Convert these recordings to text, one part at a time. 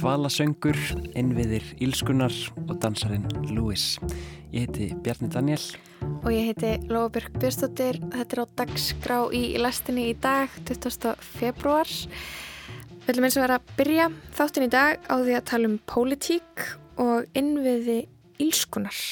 Kvalasöngur, Innviðir Ílskunnar og dansarin Lewis. Ég heiti Bjarni Daniel. Og ég heiti Lóabjörg Björnstóttir. Þetta er á dagsgrá í lestinni í dag, 20. februar. Við viljum eins og vera að byrja þáttin í dag á því að tala um pólitík og innviði Ílskunnar.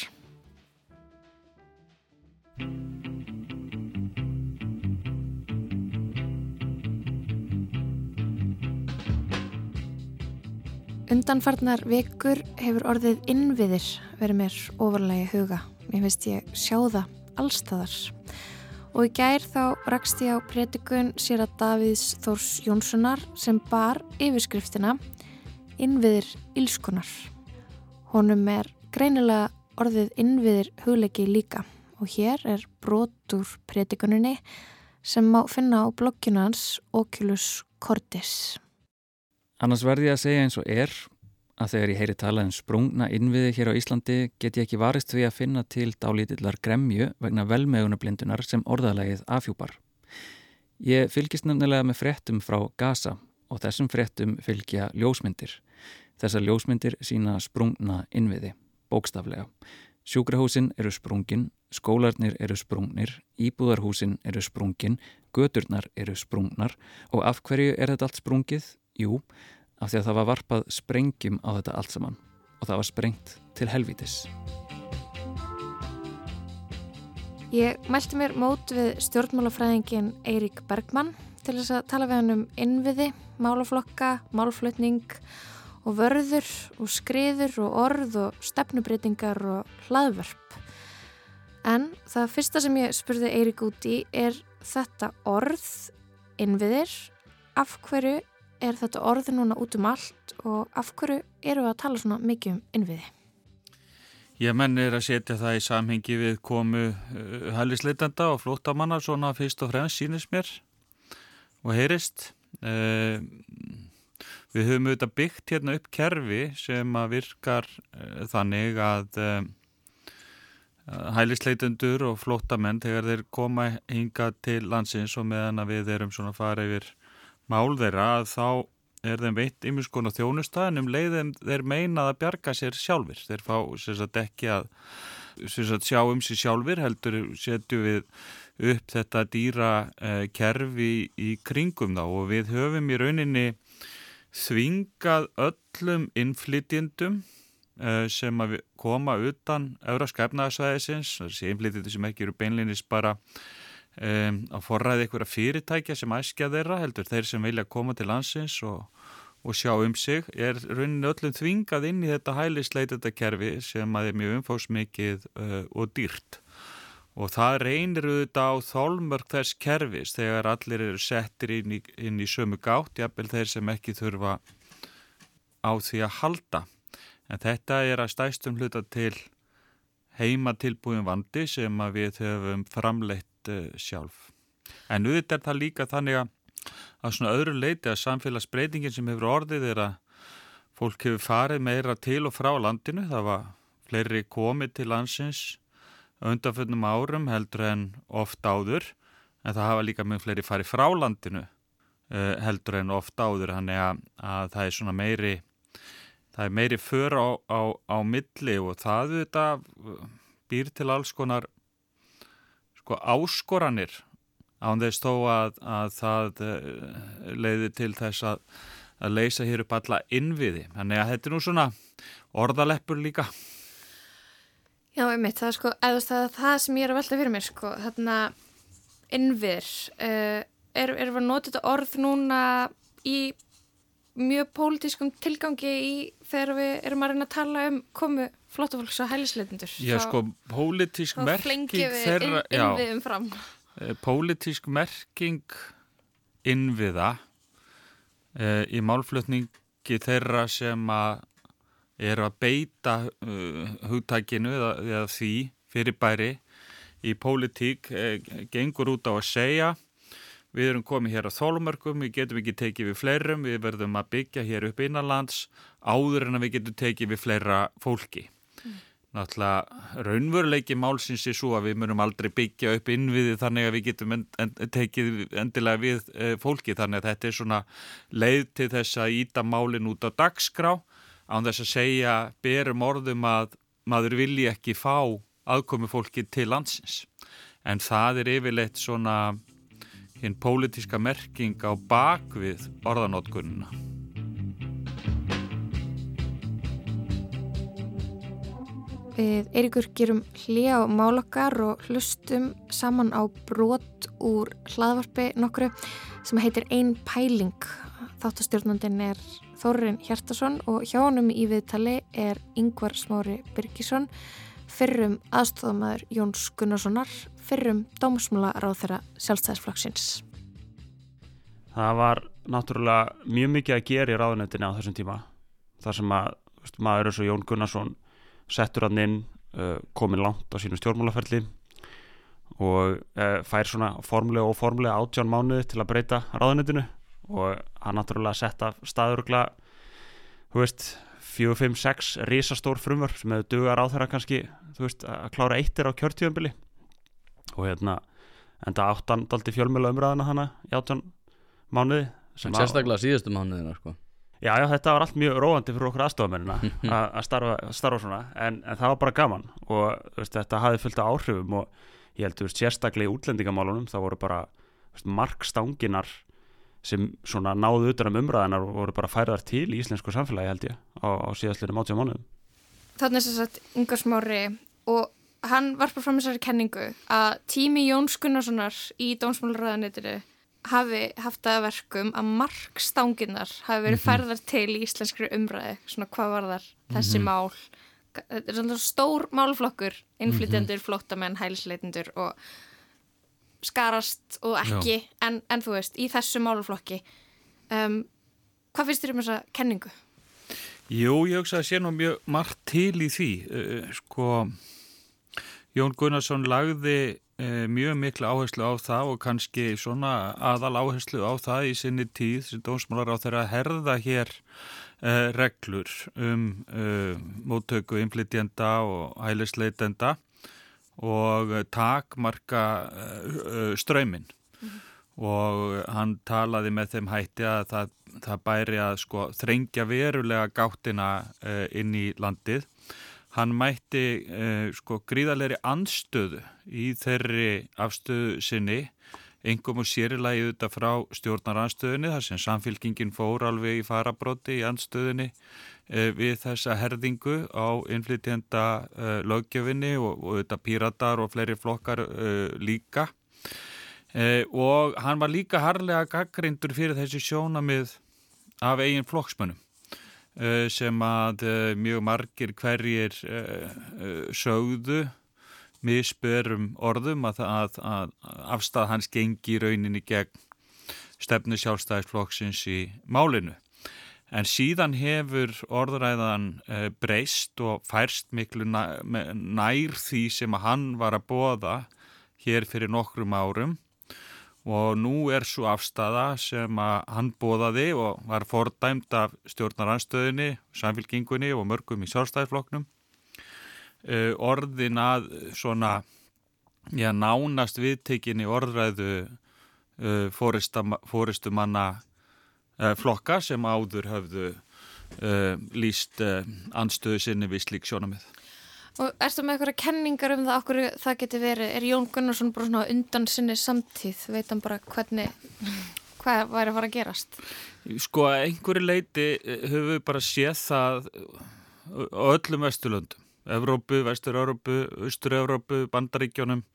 Undanfarnar vekur hefur orðið innviðir verið mér ofarlega huga. Mér finnst ég sjá það allstaðar. Og í gær þá rakst ég á prétikun sér að Davíðs Þórs Jónssonar sem bar yfirskriftina Innviðir Ílskunar. Honum er greinilega orðið innviðir hugleiki líka og hér er brotur prétikuninni sem má finna á blogginu hans Oculus Cordis. Annars verði ég að segja eins og er að þegar ég heyri talað um sprungna innviði hér á Íslandi get ég ekki varist við að finna til dálítillar gremju vegna velmegunablindunar sem orðalagið afhjúpar. Ég fylgist nefnilega með fréttum frá Gaza og þessum fréttum fylgja ljósmyndir. Þessar ljósmyndir sína sprungna innviði, bókstaflega. Sjúkrahúsin eru sprungin, skólarnir eru sprungnir, íbúðarhúsin eru sprungin, göturnar eru sprungnar og af hverju er þetta allt sprungið? Jú, af því að það var varpað sprengjum á þetta allt saman og það var sprengt til helvítis. Ég mælti mér mót við stjórnmálafræðingin Eirík Bergmann til þess að tala við hann um innviði, málaflokka, málflutning og vörður og skriður og orð og stefnubreitingar og hlaðvörp. En það fyrsta sem ég spurði Eirík út í er þetta orð, innviðir, af hverju er þetta orði núna út um allt og af hverju eru við að tala svona mikið um innviði? Ég menn er að setja það í samhengi við komu uh, hælisleitanda og flótamanna svona fyrst og fremst sínist mér og heyrist. Uh, við höfum auðvitað byggt hérna upp kerfi sem að virkar uh, þannig að hælisleitundur og flótamenn þegar þeir koma hinga til landsins og meðan að við erum svona fara yfir mál þeirra að þá er þeim veitt ymirskona þjónustæðin um leiðum þeir meinað að bjarga sér sjálfur. Þeir fá sagt, ekki að sagt, sjá um sér sjálfur heldur setju við upp þetta dýra eh, kerfi í, kringum þá og við höfum í rauninni þvingað öllum innflytjendum eh, sem að koma utan Európska efnaðsvæðisins, þessi innflytjendur sem ekki eru beinlinis bara um, að forræði einhverja fyrirtækja sem æskja þeirra heldur þeir sem vilja koma til landsins og, og sjá um sig er rauninni öllum þvingað inn í þetta hælisleitenda kerfi sem að er mjög umfósmikið uh, og dýrt. Og það reynir auðvitað á þólmörk þess kerfis þegar allir eru settir inn í, inn í sömu gátt jafnvel þeir sem ekki þurfa á því að halda. En þetta er að stæstum hluta til heima tilbúin vandi sem við höfum framleitt uh, sjálf. En auðvitað er það líka þannig að svona öðru leiti að samfélagsbreytingin sem hefur orðið er að fólk hefur farið meira til og frá landinu. Það var fleiri komið til landsins undanföldnum árum heldur en oft áður en það hafa líka mjög fleiri farið frá landinu uh, heldur en oft áður þannig að, að það er svona meiri það er meiri för á, á, á milli og það þetta býr til alls konar sko áskoranir án þess þó að, að það eh, leiði til þess að, að leysa hér upp alla innviði. Þannig að þetta er nú svona orðaleppur líka. Já, einmitt, það er sko, eða það, það sem ég er að velta fyrir mér, sko, þarna innviðir, uh, er, er að nota þetta orð núna í mjög pólitískum tilgangi í þegar við erum að reyna að tala um komu flottafólks og hælisleitindur Já sko, pólitísk merking þeirra inn, innviðum fram eh, Pólitísk merking innviða e, í málflutningi þeirra sem að eru að beita uh, hugtækinu eða, eða því fyrirbæri í pólitík e, gengur út á að segja við erum komið hér á þólumörkum, við getum ekki tekið við fleirum, við verðum að byggja hér upp innanlands áður en að við getum tekið við fleira fólki. Mm. náttúrulega raunveruleiki málsins er svo að við munum aldrei byggja upp innviði þannig að við getum en, en, tekið endilega við e, fólki. Þannig að þetta er svona leið til þess að íta málin út á dagskrá. Án þess að segja berum orðum að maður vilji ekki fá aðkomi fólki til landsins. En það er yfirleitt svona hinn pólitiska merking á bakvið orðanótkununa Við Eirikur gerum hlið á málokkar og hlustum saman á brot úr hlaðvarpi nokkru sem heitir Ein pæling. Þáttastjórnandin er Þórin Hjartarsson og hjá honum í viðtali er Yngvar Smári Byrkisson, fyrrum aðstofamæður Jóns Gunnarssonar, fyrrum dómsmúla ráð þeirra sjálfstæðisflokksins. Það var náttúrulega mjög mikið að gera í ráðunöndinni á þessum tíma. Það sem að veist, maður er svo Jón Gunnarsson settur hann inn uh, komin langt á sínu stjórnmálaferli og uh, fær svona formulega og formulega átján mánuði til að breyta ráðanitinu og hann náttúrulega setta staðurugla þú veist, 4, 5, 6 risastór frumvar sem hefur dugar á þeirra kannski veist, að klára eittir á kjörtíðanbili og hérna en það áttan daldi fjölmjöla umræðina hana í átján mánuði Sérstaklega síðustu mánuðina sko Já, já, þetta var allt mjög róandi fyrir okkur aðstofamennina að starfa, starfa svona, en, en það var bara gaman og veist, þetta hafði fullt af áhrifum og ég held, veist, sérstaklega í útlendingamálunum þá voru bara veist, markstanginar sem svona náðu utan um umræðinar og voru bara færaðar til í íslensku samfélagi held ég á, á síðastlega mátja mánuðum. Þannig að þess að Ingar Smári og hann varpar fram þessari kenningu að tími Jóns Gunnarssonar í Dómsmálurraðanitinu hafi haft að verkum að markstanginnar hafi verið mhm. færðar til í íslenskri umræði, svona hvað var þar þessi mm -hmm. mál þetta er svona stór málflokkur innflytjendur, mm -hmm. flótamenn, hælsleitindur og skarast og ekki en, en þú veist, í þessu málflokki um, hvað finnst þér um þessa kenningu? Jú, ég hugsa að sé nú mjög margt til í því uh, sko Jón Gunnarsson lagði mjög miklu áherslu á það og kannski svona aðal áherslu á það í sinni tíð sem dómsmálar á þeirra að herða hér e, reglur um e, móttöku inflytjenda og hælisleitenda og takmarka ströyminn mm -hmm. og hann talaði með þeim hætti að það, það bæri að sko, þrengja verulega gáttina inn í landið hann mætti eh, sko gríðarleiri anstöðu í þeirri afstöðu sinni engum og sérilagi auðvitað frá stjórnaranstöðunni þar sem samfélkingin fór alveg í farabróti í anstöðunni eh, við þessa herðingu á innflytjenda eh, lögjöfinni og, auðvitað píratar og fleiri flokkar eh, líka. Eh, og hann var líka harlega gaggrindur fyrir þessi sjónamið af eigin flokksmönnum sem að eh, mjög margir hverjir eh, sögðu misbörum orðum að, að, að afstæð hans gengi rauninni gegn stefnu sjálfstæðisflokksins í málinu. En síðan hefur orðræðan breyst og færst miklu nær því sem að hann var að bóða hér fyrir nokkrum árum og nú er svo afstafa sem að hann bóðaði og var fordæmt af stjórnaranstöðinni, samfélkingunni og mörgum í sjálfstæðifloknum uh, orðin að svona já, nánast viðtekinni orðræðu uh, fóristu manna uh, flokka sem áður höfðu líst anstöðu sinni við slík sjónamið. Og erstu með eitthvað kenningar um það okkur það geti verið, er Jón Gunnarsson bara svona undan sinni samtíð, veit hann bara hvernig, hvað væri að fara að gerast? Sko að einhverju leiti eh, höfum við bara séð það á öllum vesturlöndum, Evrópu, Vestur-Európu, Östur-Európu, Bandaríkjónum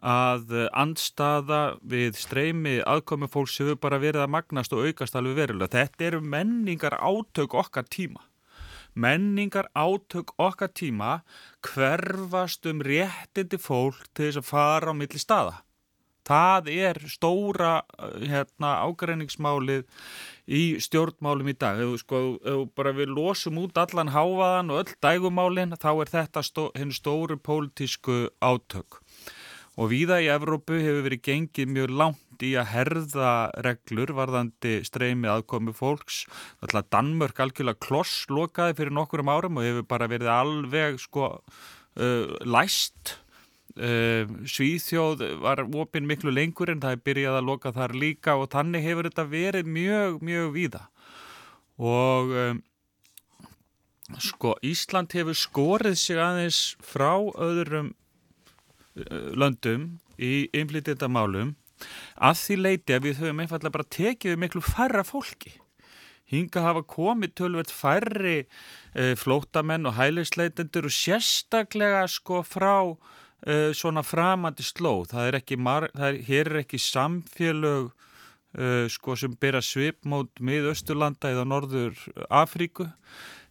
að andstaða við streymi aðkomi fólks hefur bara verið að magnast og aukast alveg verulega. Þetta eru menningar átök okkar tíma menningar átök okkar tíma hverfast um réttindi fólk til þess að fara á milli staða. Það er stóra hérna, ágræningsmálið í stjórnmálum í dag. Ef sko, við losum út allan hávaðan og öll dægumálinn þá er þetta stó, henni stóru pólitísku átök. Og víða í Evrópu hefur verið gengið mjög langt í að herða reglur varðandi streymi aðkomi fólks. Alltaf Danmörk algjörlega klosslokaði fyrir nokkurum árum og hefur bara verið alveg sko uh, læst. Uh, Svíþjóð var opinn miklu lengur en það er byrjað að loka þar líka og þannig hefur þetta verið mjög, mjög víða og um, sko Ísland hefur skorið sig aðeins frá öðrum löndum í innflytjandamálum að því leiti að við höfum einfallega bara tekið miklu færra fólki. Hinga hafa komið tölvert færri uh, flótamenn og hælisleitendur og sérstaklega sko frá uh, svona framandi slóð. Það er ekki, það er, hér er ekki samfélög uh, sko sem byrja svip mót miðausturlanda eða norður Afríku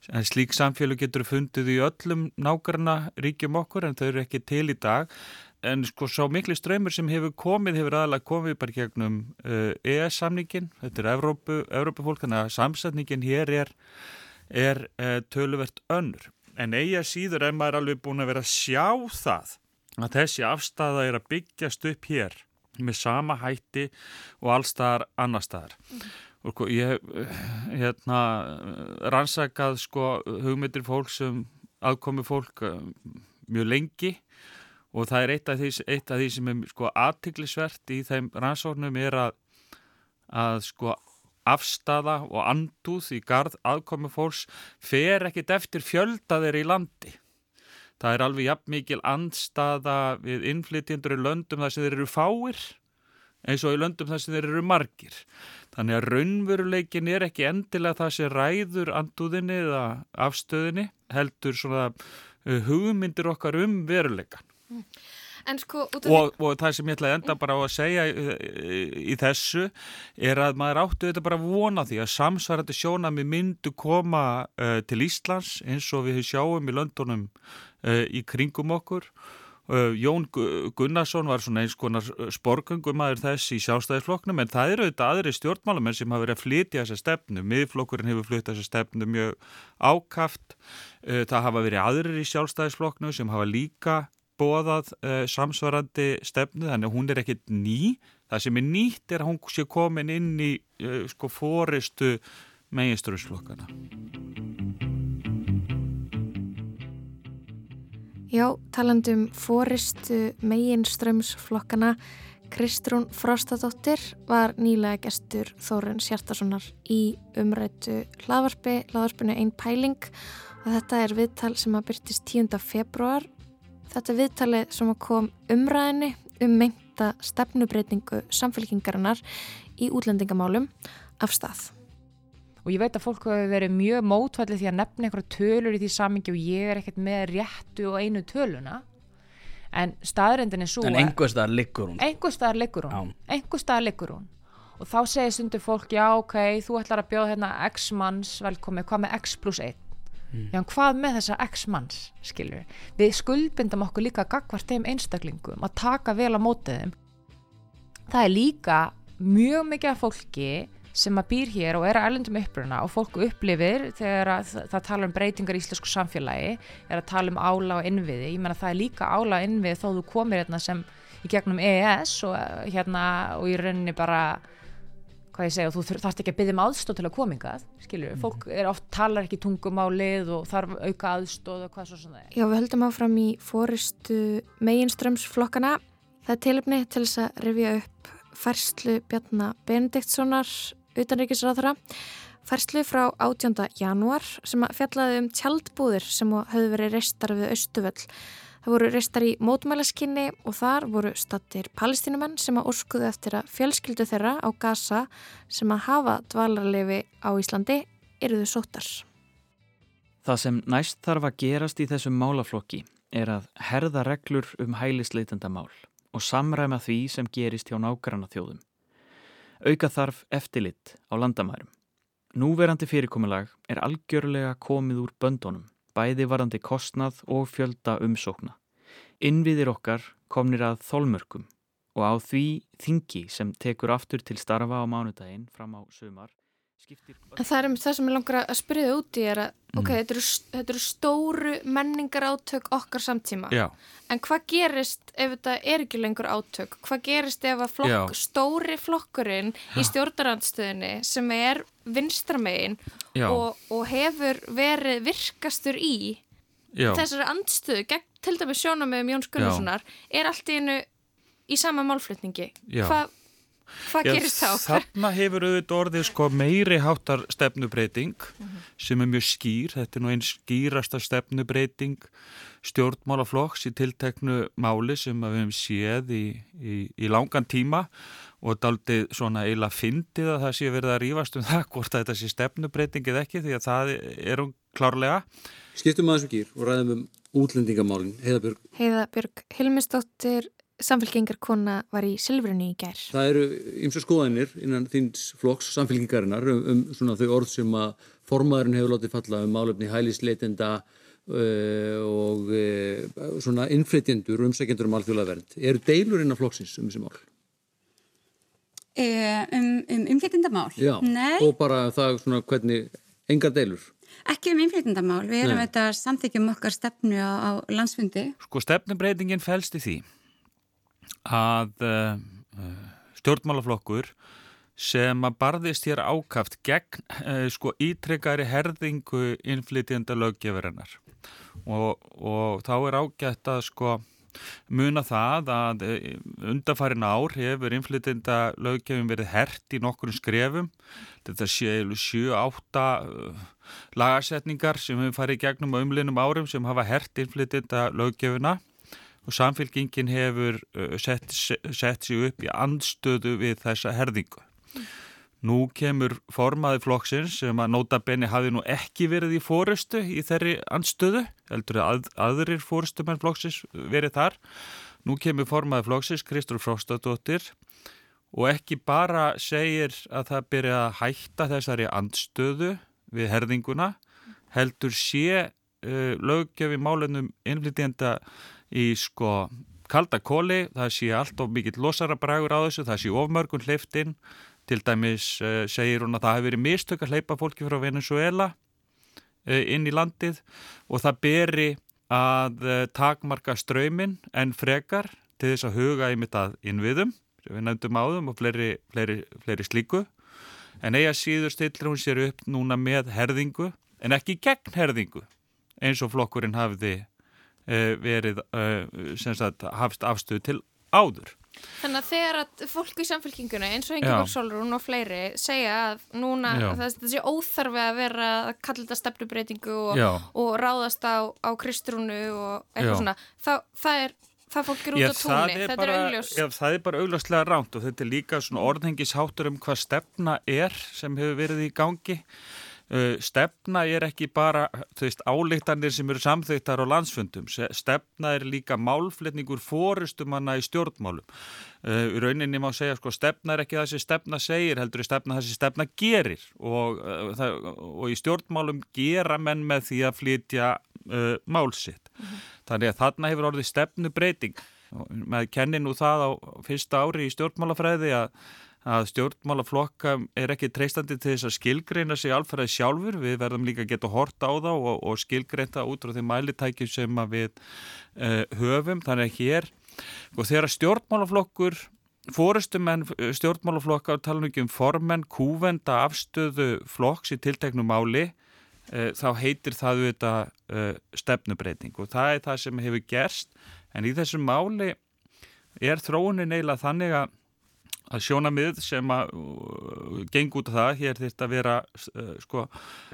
en slík samfélag getur fundið í öllum nákvæmna ríkjum okkur en þau eru ekki til í dag. En sko svo miklu ströymur sem hefur komið hefur aðalega komið bara gegnum uh, ES-samningin, þetta er Evrópu, Evrópufólk, þannig að samsetningin hér er, er uh, töluvert önnur. En eiga síður er maður alveg búin að vera að sjá það að þessi afstæða er að byggjast upp hér með sama hætti og allstaðar annarstaðar mm ég hef hérna rannsakað sko hugmyndir fólk sem aðkomi fólk mjög lengi. Og það er eitt af því, eitt af því sem er sko aðtiklisvert í þeim rannsóknum er að, að sko afstafa og andúð í gard aðkomi fólks fer ekkit eftir fjöldaðir í landi. Það er alveg jafn mikil andstaða við innflytjendur í löndum þar sem þeir eru fáir eins og í löndum þar sem þeir eru margir. Þannig að raunveruleikin er ekki endilega það sem ræður andúðinni eða afstöðinni heldur svona hugmyndir okkar um veruleikan mm. Sko, og, og það sem ég ætlaði enda bara á að segja í, í, í þessu er að maður áttu þetta bara að vona því að samsvarandi sjónami myndu koma uh, til Íslands eins og við sjáum í löndunum uh, í kringum okkur. uh, Jón Gunnarsson var svona eins konar sporgöngum aður þess í sjálfstæðisflokknum en það eru auðvitað aðri stjórnmálamenn sem hafa verið að flytja þessa stefnu. Miðflokkurinn hefur flyttið þessa stefnu mjög ákaft. Það hafa verið aðrir í sjálfstæðisflokknu sem hafa líka bóðað samsvarandi stefnu þannig að hún er ekkit ný. Það sem er nýtt er að hún sé komin inn í sko fóristu meginströmsflokkana Já, talandum fóristu meginströmsflokkana Kristrún Frostadóttir var nýlega gestur Þórun Sjartarssonar í umrættu hlaðvarpi, hlaðvarpinu Einn Pæling og þetta er viðtal sem að byrtist 10. februar Þetta viðtalið sem kom umræðinni um meinta stefnubreitingu samfélkingarinnar í útlendingamálum af stað. Og ég veit að fólk hefur verið mjög mótfallið því að nefna einhverja tölur í því samingi og ég er ekkert með réttu og einu töluna. En staðrendin er svo að... En einhver staðar liggur hún. Einhver staðar liggur hún. Staðar liggur hún. Og þá segir sundur fólk, já ok, þú ætlar að bjóða hérna x manns velkomið, hvað með x plus 1? Mm. Já, hvað með þessa x-manns, skilur við? Við skuldbindum okkur líka gagvart þeim einstaklingum að taka vel á mótið þeim. Það er líka mjög mikið af fólki sem að býr hér og er að erlendum uppruna og fólku upplifir þegar það, það tala um breytingar í íslensku samfélagi, er að tala um ála og innviði. Ég menna það er líka ála og innviði þó þú komir hérna sem í gegnum EES og, hérna, og í rauninni bara hvað ég segja, þú þarfst ekki að byggja um aðstóð til að komingað, skilju, mm. fólk er oft talar ekki tungumálið og þarf auka aðstóð og hvað svo svona er. Já, við höldum áfram í fóristu meginströmsflokkana. Það er tilöfni til þess að revja upp færslu Bjarnar Benediktssonar utanríkisráðara, færslu frá 18. janúar sem fjallaði um tjaldbúðir sem höfðu verið reistar við Östuvöll Það voru reistar í mótmælaskinni og þar voru stattir palestinumenn sem að orskuðu eftir að fjölskyldu þeirra á Gaza sem að hafa dvalarlefi á Íslandi eruðu sótar. Það sem næst þarf að gerast í þessum málaflokki er að herða reglur um hælisleitendamál og samræma því sem gerist hjá nákvæmna þjóðum. Auka þarf eftirlitt á landamærum. Núverandi fyrirkomulag er algjörlega komið úr böndunum bæði varandi kostnað og fjölda umsókna. Innviðir okkar komnir að þólmörkum og á því þingi sem tekur aftur til starfa á mánudaginn fram á sumar það er um það sem ég langar að spyrja út í er að, Mm. ok, þetta eru, þetta eru stóru menningar átök okkar samtíma. Já, En hvað gerist ef þetta er ekki lengur átök? Hvað gerist ef að flokk, Já. stóri flokkurinn í stjórnarandstöðinni sem er vinstramegin já, og, og hefur verið virkastur í já. þessari andstöðu gegn til dæmis sjónamöðum Jóns Gunnarssonar er allt í einu í sama málflutningi. Já. Hvað gerist þá? Þarna hefur auðvitað orðið sko meiri háttar stefnubreiting Mhm. sem er mjög skýr, þetta er nú einn skýrasta stefnubreiting stjórnmálaflokks í tilteknu máli sem að við hefum séð í, í, í langan tíma og daldið svona eila fyndið að það sé verið að rífast um það hvort að þetta sé stefnubreiting eða ekki því að það er hún klárlega. Skiptum aðeins um gýr og ræðum um útlendingamálin, Heiðabjörg. Heiða Björg Hilmisdóttir, samfélkingarkona var í Silfrunni í gær. Það eru ymsa skoðanir innan þins flokks samfélkingarinnar um, um svona þau orð sem að formaðurinn hefur látið falla um málefni hælisleitenda uh, og uh, svona innflytjendur og umsækjendur um alþjóðlega vernd. Eru deilur innan flokksins um þessi mál? Eh, um, um umflytjendamál? Já, Nei, og bara það svona hvernig, engar deilur. ekki um umflytjendamál. Við erum Nei. þetta samþykjum okkar stefnu á, á landsfundi. Sko stefnubreitingin fælst í því að uh, stjórnmálaflokkur sem að barðist hér ákaft gegn uh, sko ítryggari herðingu innflytjenda löggefurinnar og, og þá er ágætt að sko muna það að undarfærin ár hefur innflytjenda löggefin verið hert í nokkrum skrefum. Þetta séu 7-8 uh, lagasetningar sem hefur farið gegnum umlinum árum sem hafa hert innflytjenda löggefina og samfélkingin hefur uh, sett, sett sig upp í andstöðu við þessa herðingu. Nú kemur formaði flokksins sem að nota benni hafi nú ekki verið í fórustu í þeirri andstöðu, heldur að aðrir fórustumenn flokksins verið þar. Nú kemur formaði flokksins Kristur Fróstadóttir og ekki bara segir að það byrja að hætta þessari andstöðu við herðinguna, heldur sé uh, löggefi málunum innflytjenda í sko kalda kóli, það sé allt of mikill losarabrægur á þessu, það sé ofmörgun hleyftinn, til dæmis uh, segir hún að það hefur verið mistök að hleypa fólki frá Venezuela uh, inn í landið. Og það beri að uh, takmarka ströymin en frekar til þess að huga í mitt að innviðum, við nefndum áðum og fleiri, fleiri, fleiri slíku. En eiga síður stillir hún sér upp núna með herðingu en ekki gegn herðingu eins og flokkurinn hafði uh, verið uh, sem sagt hafst afstöðu til áður. Þannig að þegar að fólk í samfélkinguna eins og Já. Ingeborg Solrún og fleiri segja að núna Já. sé óþarfi að vera að kalla þetta stefnubreitingu og, Já. og ráðast á, á kristrúnu og Já. eitthvað svona þá, það er, það fólk er út á tóni þetta er augljós já, það er bara augljóslega ránt og þetta er líka svona orðhengisháttur um hvað stefna er sem hefur verið í gangi. Uh, stefna er ekki bara veist, álíktanir sem eru samþöytar á landsfundum. Stefna er líka málfletningur fórustumanna í stjórnmálum. Uh, í rauninni má segja sko stefna er ekki það sem stefna segir heldur er stefna það sem stefna gerir og, uh, það, og í stjórnmálum gera menn með því að flytja uh, málsitt. Þannig að þarna hefur orðið stefnu breyting. Með kenni nú það á fyrsta ári í stjórnmálafræði að, að stjórnmálaflokka er ekki treystandi til þess að skilgreina sig alfæraði sjálfur. Við verðum líka að geta horta á þá og, og skilgreinta út frá því mælitækjum sem við uh, höfum. Þannig að hér, og þegar stjórnmálaflokkur Fórustumenn stjórnmálaflokka og tala nú ekki um formenn kúvenda afstöðu flokks í tilteknu máli e, þá heitir það auðvitað e, stefnubreiting og það er það sem hefur gerst en í þessu máli er þróunin eiginlega þannig að að sjónamið sem að uh, geng út af það, hér þurft að vera uh, sko,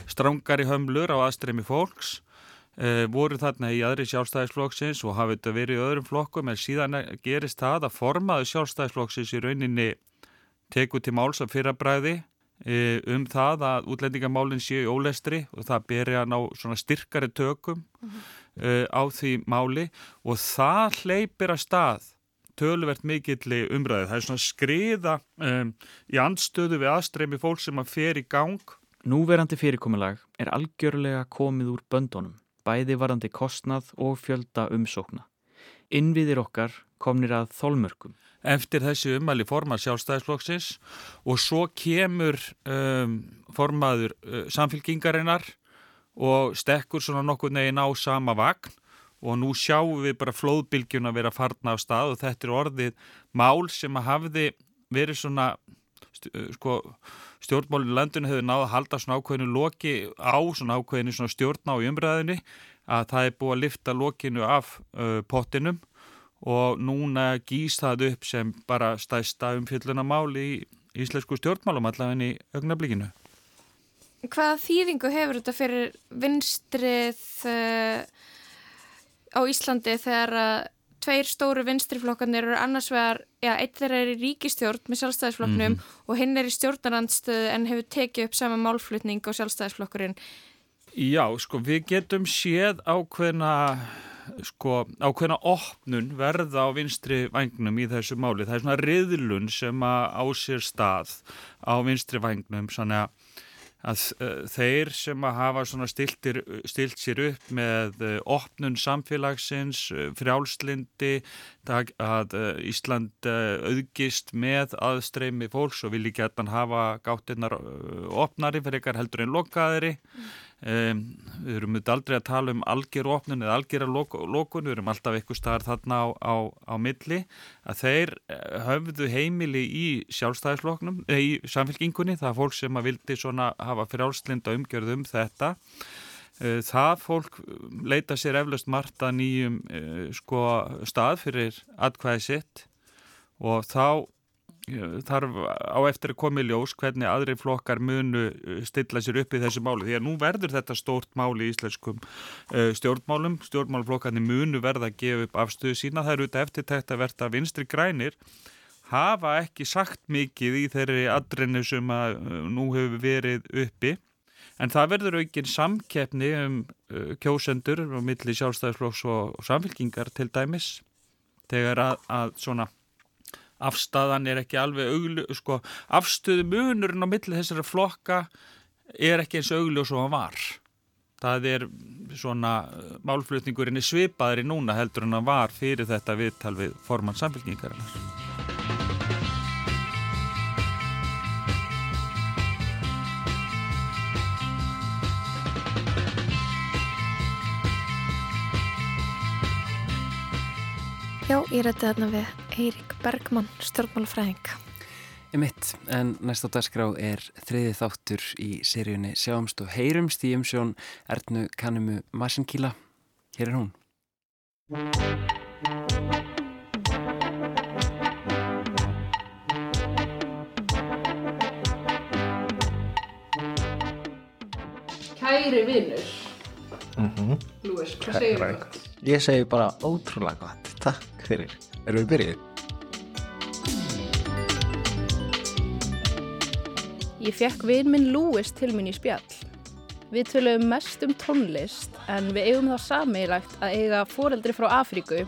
strangari hömlur á aðstreymi fólks uh, voru þarna í aðri sjálfstæðisflokksins og hafði þetta verið í öðrum flokkum en síðan gerist það að formaðu sjálfstæðisflokksins í rauninni teku til máls af fyrrabræði uh, um það að útlendingamálinn séu í ólestri og það beri að ná svona styrkari tökum uh, á því máli. Og það hleypir að stað töluvert mikilli umræði. Það er svona skriða um, í andstöðu við aðstreymi fólk sem að fer í gang. Núverandi fyrirkomulag er algjörlega komið úr böndunum, bæði varandi kostnað og fjölda umsókna. innviðir okkar komnir að þólmörkum. Eftir þessi umæli formað sjálfstæðisflokksins og svo kemur um, formaður uh, samfélkingarinnar og stekkur svona nokkur neginn á sama vagn og nú sjáum við bara flóðbylgjuna vera farna á stað og þetta er orðið mál sem að hafði verið svona sko, stjórnmálinu landinu hefur náða að halda svona ákveðinu loki á svona ákveðinu svona stjórn á umræðinu að það er búið að lifta lokinu af uh, pottinum og núna gýst það upp sem bara stæsta umfyllunamál í íslensku stjórnmálum allavega í augnablikinu. Hvaða þýðingu hefur þetta fyrir vinstrið uh, á Íslandi þegar að tveir stóru vinstriflokkarnir eru annars vegar, já, eitt þeirra er í ríkistjórn með sjálfstæðisflokknum mm -hmm. og hinn er í stjórnarandstöðu en hefur tekið upp sama málflutning á sjálfstæðisflokkurinn. Já, sko, við getum séð ákveðna sko ákveðna opnun verða á vinstri vagnum í þessu máli. Það er svona riðlun sem á sér stað á vinstri vagnum svona að uh, þeir sem að hafa stiltir, stilt sér upp með uh, opnun samfélagsins, uh, frjálslindi, að Ísland auðgist með aðstreymi fólks og vilji gætan hafa gáttinnar opnari fyrir eitthvað heldur en lokaðri. Mm. Um, við erum auðvitað aldrei að tala um algjör opnun eða algjör lokun, við erum alltaf eitthvað staðar þarna á, á, á milli. Að þeir eh, höfðu heimili í sjálfstæðisfloknum eða í samfélkingunni, það er fólk sem að vildi svona hafa frjálslinda umgjörð um þetta. Uh, það fólk leita sér eflaust margt að nýjum sko stað fyrir atkvæði sitt. Og þá þarf á eftir að koma í ljós hvernig aðri flokkar munu uh, stilla sér upp í þessu máli. Því að nú verður þetta stórt máli í íslenskum uh, stjórnmálum. Stjórnmálflokkarnir munu verða að gefa upp afstöðu sína. Það eru þetta eftirtækt að verða vinstri grænir. Hafa ekki sagt mikið í þeirri adrennu sem að uh, nú hefur verið uppi. En það verður aukinn samkeppni um kjósendur og milli sjálfstæðisflokks og samfélkingar til dæmis þegar að, að svona afstæðan er ekki alveg auglu, sko, afstöðu munurinn á milli þessara flokka er ekki eins augljós og hann var. Það er svona málflutningurinn er svipaðri núna heldur en hann var fyrir þetta viðtal við formann samfélgningarinnar Já, ég rætti þarna við Eirik Bergmann, stjórnmálafræðing. Í mitt, en næst á dagskrá er þriði þáttur í seríunni Sjáumst og heyrumst í umsjón Ernu Kanumu Masinkíla. Hér er hún. Kæri vinnur. Mm -hmm. Lúis, hvað segir þú? Ég segi bara ótrúlega gott. Takk fyrir. Erum við byrjuð? Ég fekk vinn minn Lúis til minn í spjall. Við tölum mest um tónlist en við eigum það sameigilegt að eiga foreldri frá Afríku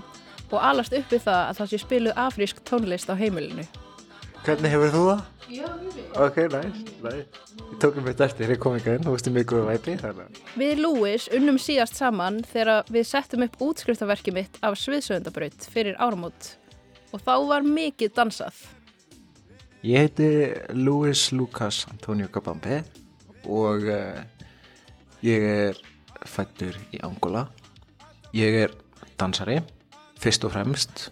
og alast uppi það að það sé spiluð afrísk tónlist á heimilinu. Hvernig hefur þú það? Já, mjög vel. Ok, næst, næst. Ég tók um þetta eftir, ég kom ekki inn, þú veist mjög góða væpi þannig. Við Lewis unnum síðast saman þegar við settum upp útskriftaverki mitt af sviðsögundabraut fyrir áramót og þá var mikið dansað. Ég heiti Lewis Lucas Antonio Gabambe og uh, ég er fættur í Angola. Ég er dansari, fyrst og fremst,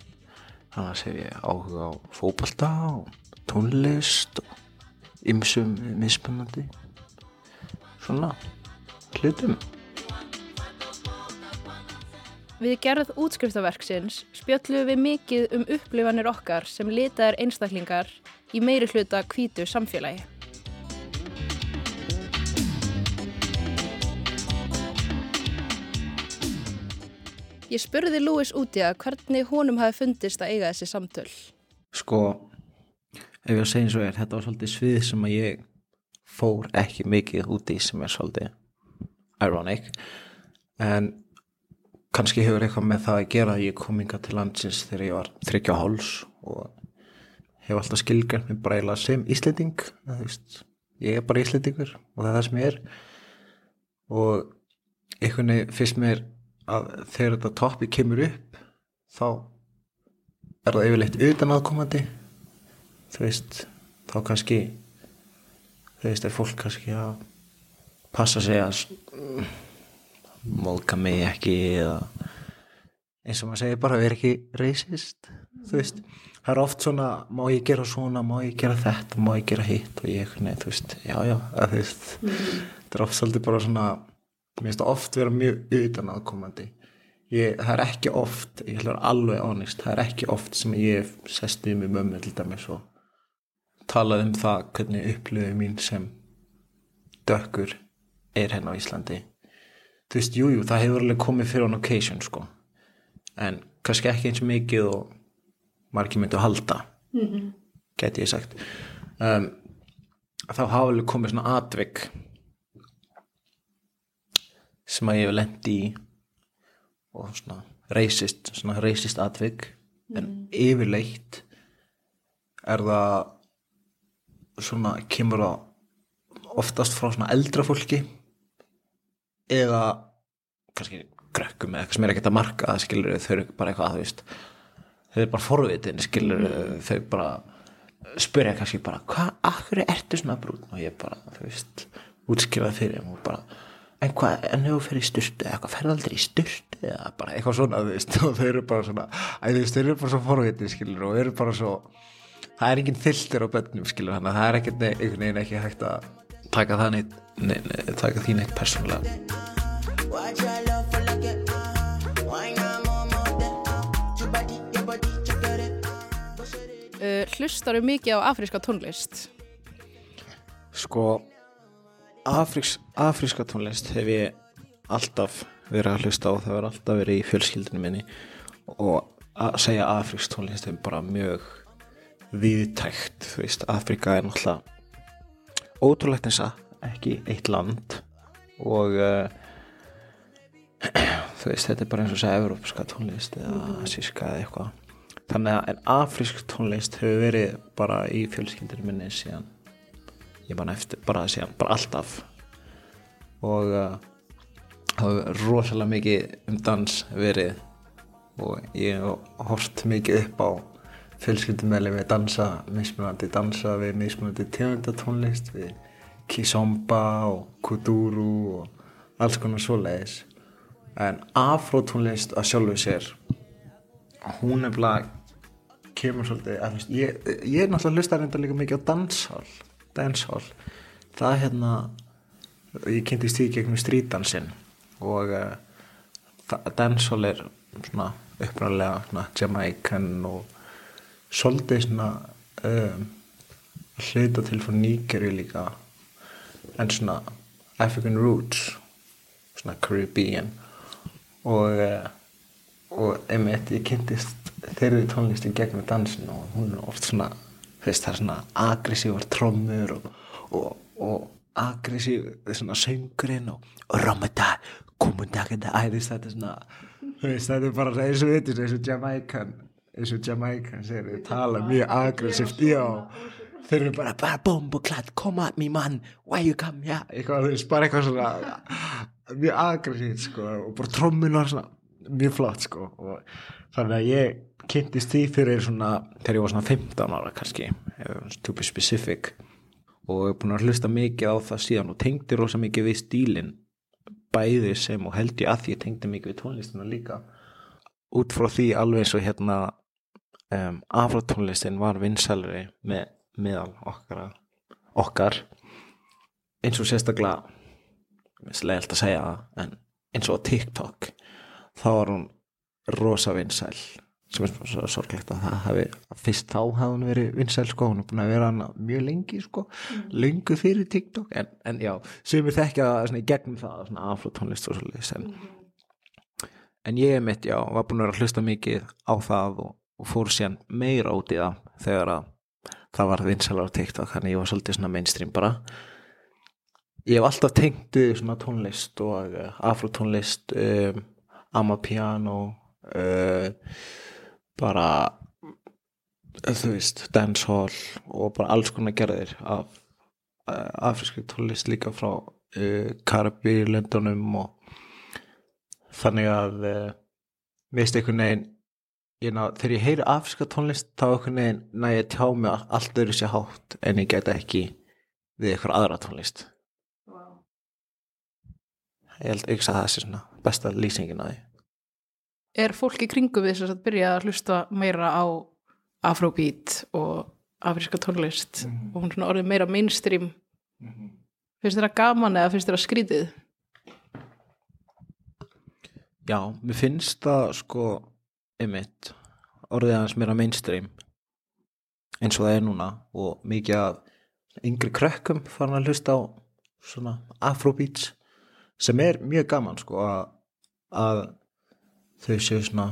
þannig að segja ég áhuga á fókbalta og tónlist og ymsum misspunandi svona hlutum. Við gerð útskriftaverksins spjöllum við mikið um upplifanir okkar sem litaðar einstaklingar í meiri hluta kvítu samfélagi. Ég spurði Lewis út í að hvernig honum hafi fundist að eiga þessi samtöl. Sko, ef ég að segja eins og er, þetta var svolítið svið sem að ég fór ekki mikið úti sem er svolítið ironic. En kannski hefur eitthvað með það að gera að ég kom inga til landsins þegar ég var þryggja háls og hef alltaf skilgjörn með eiginlega sem íslending. Ég er bara íslendingur og það er það sem ég er. Og einhvern veginn fyrst mér að þegar þetta topi kemur upp þá er það yfirleitt utan aðkomandi þú veist þá kannski þú veist er fólk kannski að passa sig að móðka mig ekki eða eins og maður segir bara vera ekki racist þú veist. Það er oft svona má ég gera svona, má ég gera þetta má ég gera hitt og ég nei, þú veist, já já þú veist, þetta er oft svolítið bara svona mér finnst það oft vera mjög utan aðkomandi ég, það er ekki oft ég vera alveg honest, það er ekki oft sem ég sest við með mömmu til dæmis og talað um það hvernig upplöðu mín sem dökkur er hérna á Íslandi. Þú veist, jújú, jú, það hefur alveg komið fyrir on occasion sko. En kannski ekki eins mikið og margir myndu að halda Mhm. geti ég sagt. Um, þá hafa alveg komið svona atvik sem að ég hef lendi í og svona racist, svona racist atvik. En yfirleitt er það svona kemur það oftast frá svona eldra fólki eða kannski grökkum eða eitthvað sem er ekkert að marka það skilur þau eru bara eitthvað þú veist þau eru bara forvitin skilur þau bara spyrja kannski bara hvað, akkur ertu svona brún? Og ég bara, þú veist útskrifaði fyrir og bara en hvað, en hefur fyrir styrtu eða eitthvað ferði aldrei í styrtu eða bara eitthvað svona þú veist, og þau eru bara svona æ, þú veist, þau eru bara svo forvitin skilur og eru bara svo það er enginn þyltir á bönnum skilur að það er ekkert einhvern veginn ekki hægt að taka það neitt, ne, ne, taka því neitt persónulega. Uh, hlustaru mikið á afríska tónlist? Sko Afriks, Afríska tónlist hef ég alltaf verið að hlusta á það verið alltaf verið í fjölskyldinu minni. Og að segja Afríks tónlist er bara mjög viðtækt, þú veist, Afrika er náttúrulega ótrúlegt eins að ekki eitt land og uh, þú veist, þetta er bara eins og segja európska tónlist eða asíska eða eitthvað. Þannig að en afrísk tónlist hefur verið bara í fjölskyldinu minni síðan ég man eftir bara síðan, bara alltaf. Og uh, það hefur rosalega mikið um dans verið og ég hef hort mikið upp á fjölskyldumæli við dansa mismunandi dansa við mismunandi tegundatónlist við kizomba og kuduru og alls konar svoleiðis. En afrótónlist að sjálfu sér hún er bara kemur svolítið að, veist, ég, ég er náttúrulega hlusta reynda líka mikið á dancehall dancehall. Það er hérna ég kynntist því gegnum strítdansin og uh, dancehall er svona uppræðlega svona Jamaican og svolítið svona um, hluta til frá Nígeri líka en svona African roots svona Caribbean. Og uh, og einmitt ég kynntist þeirri tónlisti gegnum dansin og hún er oft svona veist, það er svona aggressívar trommur og, og, og aggressív svona söngurinn og, og ramada, komundagada æðist þetta er svona veist, þetta er bara eins og veitir eins og Jamaican eins og Jamaican segir þau tala mjög aggressíft þeir eru bara bara bombuklatt come at me man. Why you come here? Eitthvað, bara eitthvað svona mjög aggressíft sko og bara trommunar svona mjög flott sko og þannig að ég kynntist því fyrir svona þegar ég var svona 15 ára kannski to be specific og ég er búin að hlusta mikið á það síðan og tengdi rosa mikið við stílin bæði sem og held ég að ég tengdi mikið við tónlistina líka. Út frá því alveg eins og hérna um, afratónlistin var vinsalri með meðal okkar okkar. Eins og sérstaklega mislega að segja það en eins og TikTok þá var hún rosa vinsæl. Sem er svo sorglegt að það hafi fyrst þá hafði hún verið vinsæl sko. Hún er búin að vera hana mjög lengi sko. Mm. lengu fyrir TikTok en, en já, sem við þekkja svona í gegnum það svona afrotónlist og svolítið en, en ég mitt já, var búin að vera að hlusta mikið á það og, og fór síðan meira út í það þegar að það var vinsælar á TikTok þannig ég var svolítið svona mainstream bara. Ég hef alltaf tengt svona tónlist og uh, afrotónlist um, amapiano uh, bara þú veist, dancehall og bara alls konar gerðir af uh, afríski tónlist líka frá uh, Karabi, Londonum og þannig að mist einhvern veginn ég ná, þegar ég heyri afríska tónlist þá einhvern veginn næ ég tjá mig all- allt öðru sér hátt en ég get ekki við eitthvað aðra tónlist. Ég held ekki að það sé svona besta lýsingin að því. Er fólk í kringu við þess að byrja að hlusta meira á afrobeat og afríska tónlist? Og hún svona orðið meira mainstream? Finnst þér það gaman eða finnst þér það skrítið? Já, mér finnst það sko einmitt. Orðið hans meira mainstream eins og það er núna og mikið af yngri krökkum farin að hlusta á svona afrobeats sem er mjög gaman sko að, að þau séu svona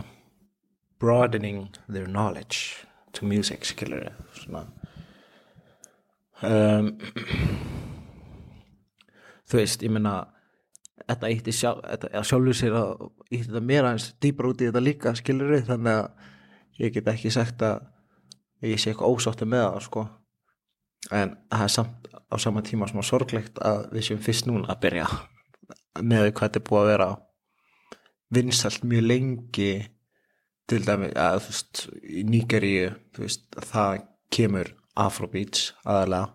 broadening their knowledge to music skilur svona um, þú veist, ég meina þetta ítti sjálf, sjálfur sér að ítti þetta meira eins dýpar út í þetta líka skilur þannig að ég get ekki sagt að ég sé eitthvað ósáttu með það sko. En það er samt á sama tíma svona sorglegt að við séum fyrst núna að byrja með hvað þetta er búið að vera vinsalt mjög lengi. Til dæmi að þú veist í Nígeríu þú veist það kemur Afrobeats aðalega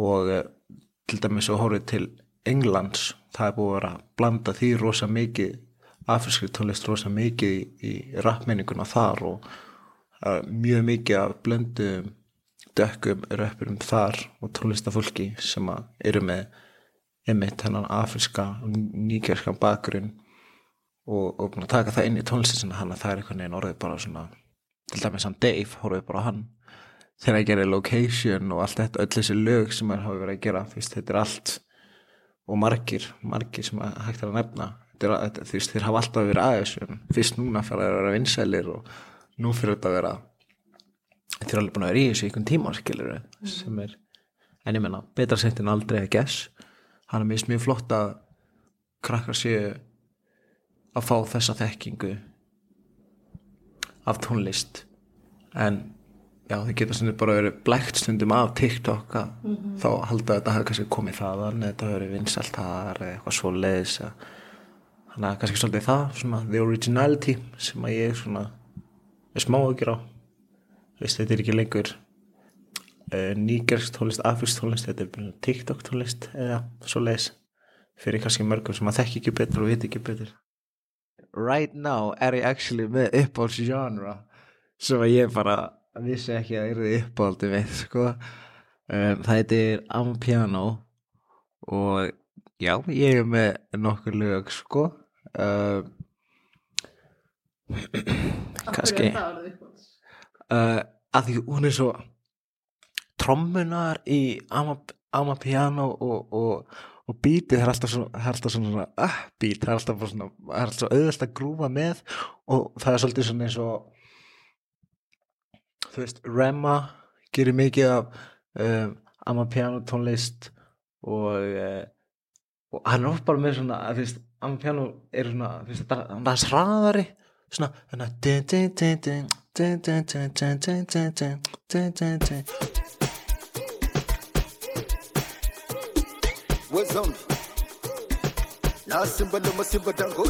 og eh, til dæmis og horfið til Englands. Það er búið að vera að blanda því rosa mikið afrískri tónlist rosa mikið í, í rappmenninguna þar og er mjög mikið af blöndum dökkum röppurum þar og tónlistafólki sem að eru með einmitt hennan afríska og nýgerskan bakgrunn og, og að taka það inn í tónlistina hann að það er einhvern veginn orðið bara svona til dæmis hann Dave, horfið bara hann þegar að gera location og allt þetta öll þessi lög sem hann hafi verið að gera fyrst, þetta er allt og margir, margir sem hægt er að nefna. Þú veist, þeir hafa alltaf verið aðeins fyrst núna fyrir að vera vinsælir og nú fyrir þetta að vera þeir eru alveg búin að vera í þessu einhvern tíma skilur sem er, en ég menna betra sent en aldrei að gess hann er mjög flott að krakkar séu að fá þessa þekkingu af tónlist. En já, þið geta stundum bara verið blækt stundum af TikTok að Mhm. þá halda að þetta hafi kannski komið þaðan eða þetta hafi verið vinsælt þar eða eitthvað svo leiðis þannig að kannski svolítið það svona the originality sem að ég svona er smá að gera veist, þetta er ekki lengur uh, nýgersk tónlist, afrísk tónlist þetta er TikTok tónlist eða svo leiðis fyrir kannski mörgum sem að þekki ekki betur og viti ekki betur. Right now er ég actually með uppáhalds genre sem að ég bara vissi ekki að er þið uppáhaldi mitt sko. um, það heitir Amapiano og já, ég er með nokkur lög sko. Um, kannski uh, að því hún er svo trommunar í Amap Amapiano og, og, og það er alltaf svona, það er uppbeat, það er alltaf svona, það er auðvelt að grúfa með og það er svolítið svona eins og þú veist, Rema gerir mikið af um, amapiano tónlist og uh, og hann er bara með svona, þú veist, amapiano er svona, þú veist, það er sraðari svona, þannig að What's on? Last symbol, no more symbol, don't go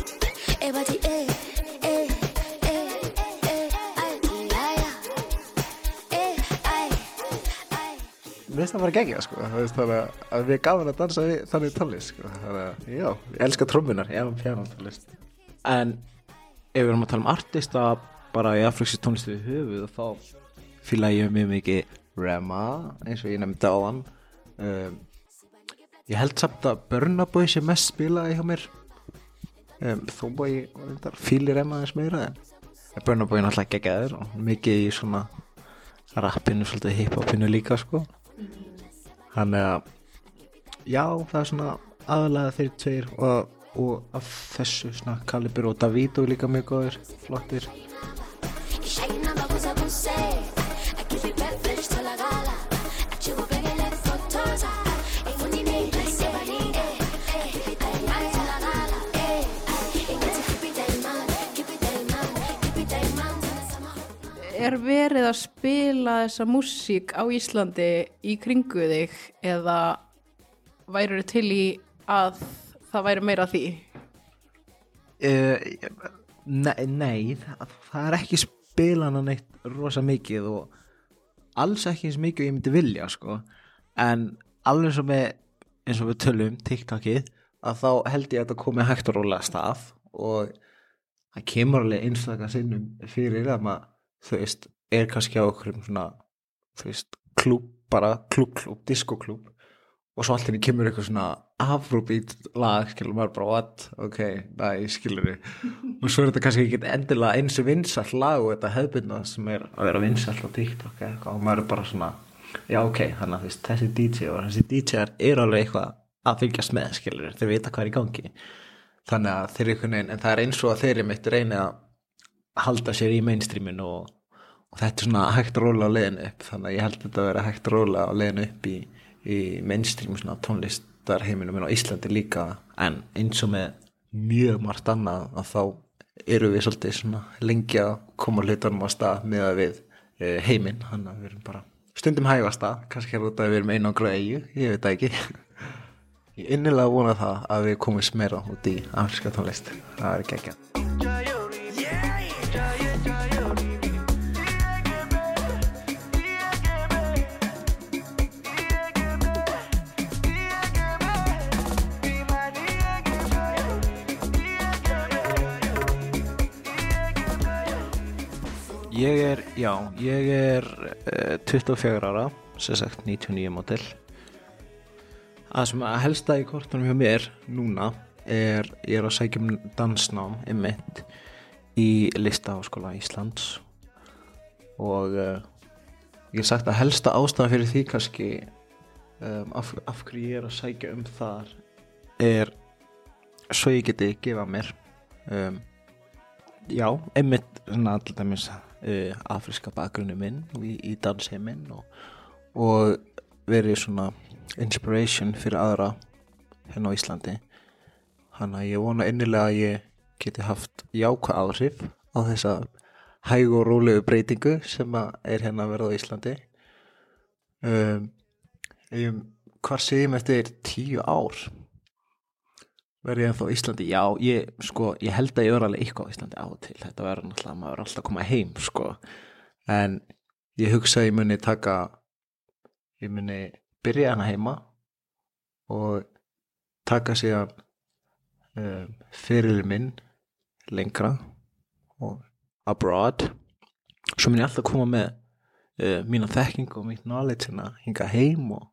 Everybody, eh Mér finnst það bara gegja sko. Þannig að- við gafum að dansa við þannig tónlist sko. þannig að já, ég elska trommunar ég elska piano tónlist en ef við erum að tala um artista bara í afröksi tónlistu við höfuð þá fýla ég mjög mikið Rema eins og ég nefndi á hann um, ég held samt að Burna Boy sé mest spilaði hjá mér. Um, þó búið ég fýlir Rema aðeins meira en en Burna Boy er náttúrulega geggjaður og mikið í svona rappinu, svolítið hiphopinu líka sko Þannig að já, það er svona aðalega þeir tveir og, og af þessu svona Kalibur og Davido líka mjög góðir, flottir Er verið að spila þessa músík á Íslandi í kringu þig eða væru til í að það væri meira því? uh, Nei, nei það, það er ekki spilana neitt rosa mikið og alls ekki eins mikið ég myndi vilja sko en alveg svo með eins og við tölum TikTokið að þá held ég að þetta komi hægt rólega af stað og það kemur alveg einstaklega sinnum fyrir að maður þú veist er kannski á okkur svona þú veist klúb bara klúb klúb, diskoklúb og svo alltaf kemur eitthvað svona afrúbít lag, skilur maður bara what, ok, næ, skilur og svo er þetta kannski ekki endilega eins og vinsall lag og þetta hefðbyrna sem er að vera vinsall eða eitthvað og maður er bara svona, já ok þannig að þessi DJ og þessi DJ-ar er alveg eitthvað að fylgjast með, skilur þeir vita hvað er í gangi. Þannig að þeir eru einhvern veginn, en það er eins og að þeir eru mitt reyni að halda sér í mainstreamin og, og þetta er svona hægt að róla á leiðinu upp þannig að ég held þetta að vera hægt að róla á leiðinu upp í, í mainstream svona tónlistarheiminum en á Íslandi líka en eins og með mjög margt annað að þá eru við svolítið svona lengi að koma hlutunum á stað með að við e, heiminn, þannig að við erum bara stundum hægast að, kannski er þetta að við erum einu á græðu, ég veit það ekki. Ég innilega vona það að við komumst meira út í afriska tónlist. Það er ekki ekki Ég er, já, ég er uh, 24 ára, sem sagt 99 mótil. Það sem að helsta í kortunum hjá mér núna er, ég er að sækja um dansnám einmitt í Listaháskóla Íslands og uh, ég hef sagt að helsta ástæða fyrir því kannski um, af, af hverju ég er að sækja um þar er svo ég geti gefa mér um, já, einmitt svona alltaf dæmis uh, afriska bakgrunni minn í, í dansheiminn og, og verið svona inspiration fyrir aðra hérna á Íslandi. Hann að ég vona innilega að ég geti haft jákvæð áhrif á þessa hæg og rólegu breytingu sem er hérna að verða á Íslandi. Um, um, hvað segjum eftir tíu ár verði ég ennþá á Íslandi? Já, ég, sko, ég held að ég verði alveg eitthvað á Íslandi á til, þetta verður náttúrulega maður er alltaf að koma heim, sko. En ég hugsa að ég muni taka ég muni byrja hana heima og taka síðan um, fyrir minn lengra og abroad. Svo mun ég alltaf koma með uh, mína þekking og mín knowledge hérna hinga heim og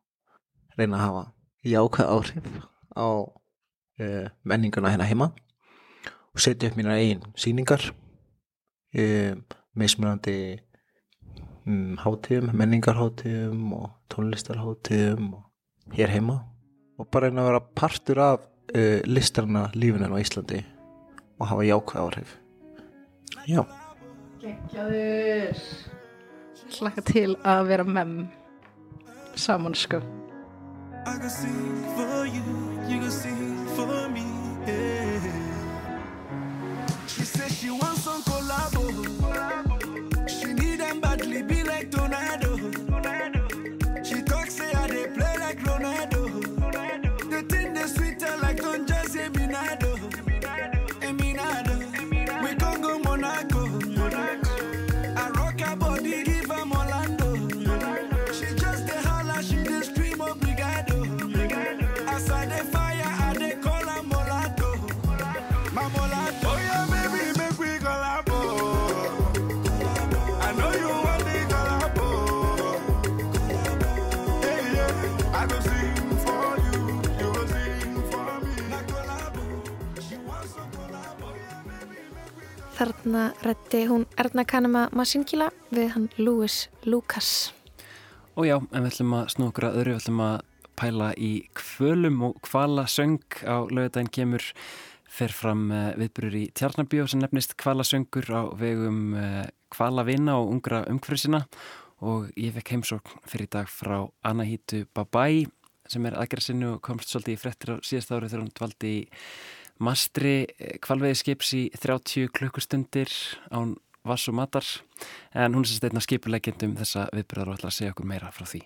reyna að hafa jákvæð áhrif á menninguna hérna heima og setja upp mína eigin síningar um, mismunandi um, hátíðum, menningarhátíðum og tónlistarhátíðum og hér heima og bara reyna að vera partur af uh, listarna lífinu á Íslandi og hafa jákvæð áhrif. Já. Gekkjaður. Hlakka til að vera mem saman sko. I can sing for you, you can sing Þarna rætti hún Erna Kanema Masinkila við hann Louis Lucas. Og já, en við ætlum að að öðru, við ætlum að pæla í kvölum og kvala söng á lögadaginn kemur fer fram uh, viðburur í Tjarnabíó sem nefnist kvala söngur á vegum kvala vina og ungra umhverfisina og ég fekk heimsókn fyrir dag frá Anahítu Babai sem er aðgerðsinu og komst svolítið í frettir á síðast árið þegar hún dvaldi í mastri kvalveiðskips í 30 klukkustundir án vass og matar en hún er sérst einna skipulegjendum þessa viðbyrðar og ætla að segja okkur meira frá því.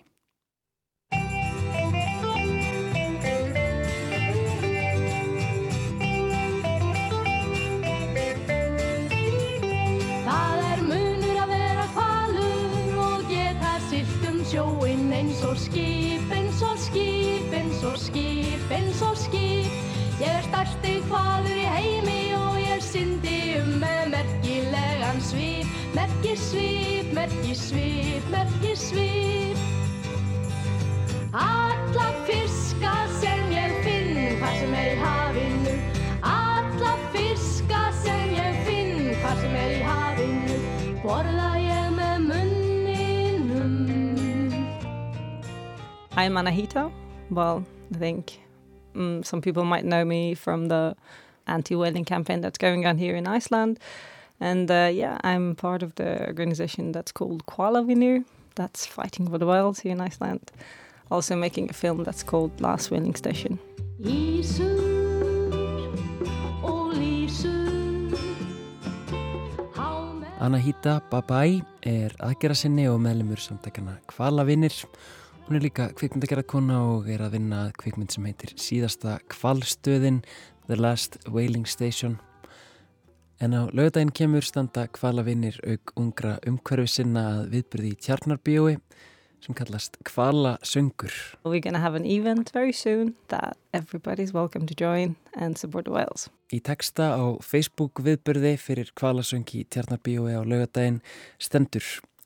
Er stærsti hvaður í heimi og ég syndi um með merkilegan svip, merki svip, merki svip, merki svip. Alla fiska sem ég finn, hvað sem er í hafinu, alla fiska sem ég finn, hvað sem er í hafinu, borða ég með munninum. I'm Anahita. Well, I think um, some people might know me from the anti whaling campaign that's going on here in Iceland. And uh, yeah, I'm part of the organization that's called Koalavinur, that's fighting for the whales here in Iceland. Also making a film that's called Last Whaling Station. Ísur og lísur Anahita Babai er aðgera sinni og meðlumur samtakana Kvalavinnir. Hún er líka kvikmyndagerðarkona og er að vinna kvikmynd sem heitir síðasta kvalstöðin The Last Whaling Station. En á lögadaginn kemur standa Kvalavinnir auk ungra umhverfi sinna að viðbyrði í Tjarnarbíói sem kallast Kvala Söngur. We're going to have an event very soon that everybody's welcome to join and support the whales. Í texta á Facebook viðbyrði fyrir Kvalasöngi í Tjarnarbíói á lögadaginn stendur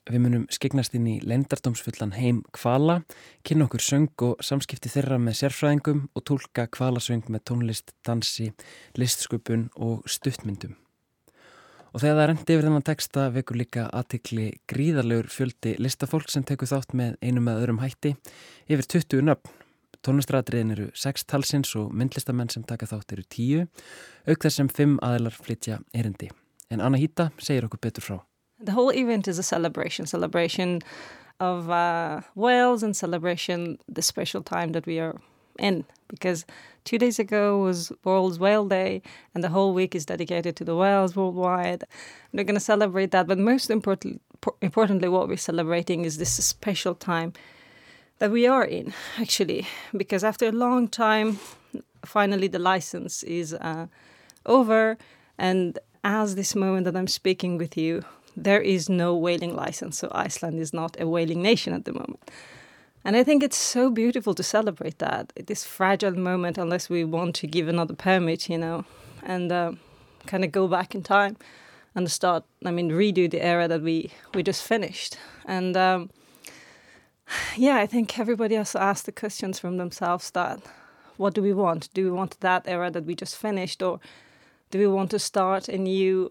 Við munum skegnast inn í leindardómsfullan heim kvala, kynna okkur söng og samskipti þeirra með sérfræðingum og tólka kvalasöng með tónlist, dansi, listsköpun og stuttmyndum. Og þegar það rendi yfir þennan texta vekur líka aðtikli gríðarleur fjöldi listafólk sem tekur þátt með einu með öðrum hætti yfir 20 nöfn. Tónlistratriðin eru 6 talsins og myndlistamenn sem taka þátt eru 10, auk þess sem 5 aðilar flytja erindi. En Anna Hýta segir okkur betur frá. The whole event is a celebration, celebration of uh, whales and celebration the special time that we are in. Because two days ago was World Whale Day, and the whole week is dedicated to the whales worldwide. We're going to celebrate that, but most important, importantly, what we're celebrating is this special time that we are in, actually. Because after a long time, finally the license is uh, over, and as this moment that I'm speaking with you, there is no whaling license, so Iceland is not a whaling nation at the moment. And I think it's so beautiful to celebrate that, this fragile moment, unless we want to give another permit, you know, and uh, kind of go back in time and start, I mean, redo the era that we, we just finished. And um, yeah, I think everybody has to ask the questions from themselves that what do we want? Do we want that era that we just finished, or do we want to start a new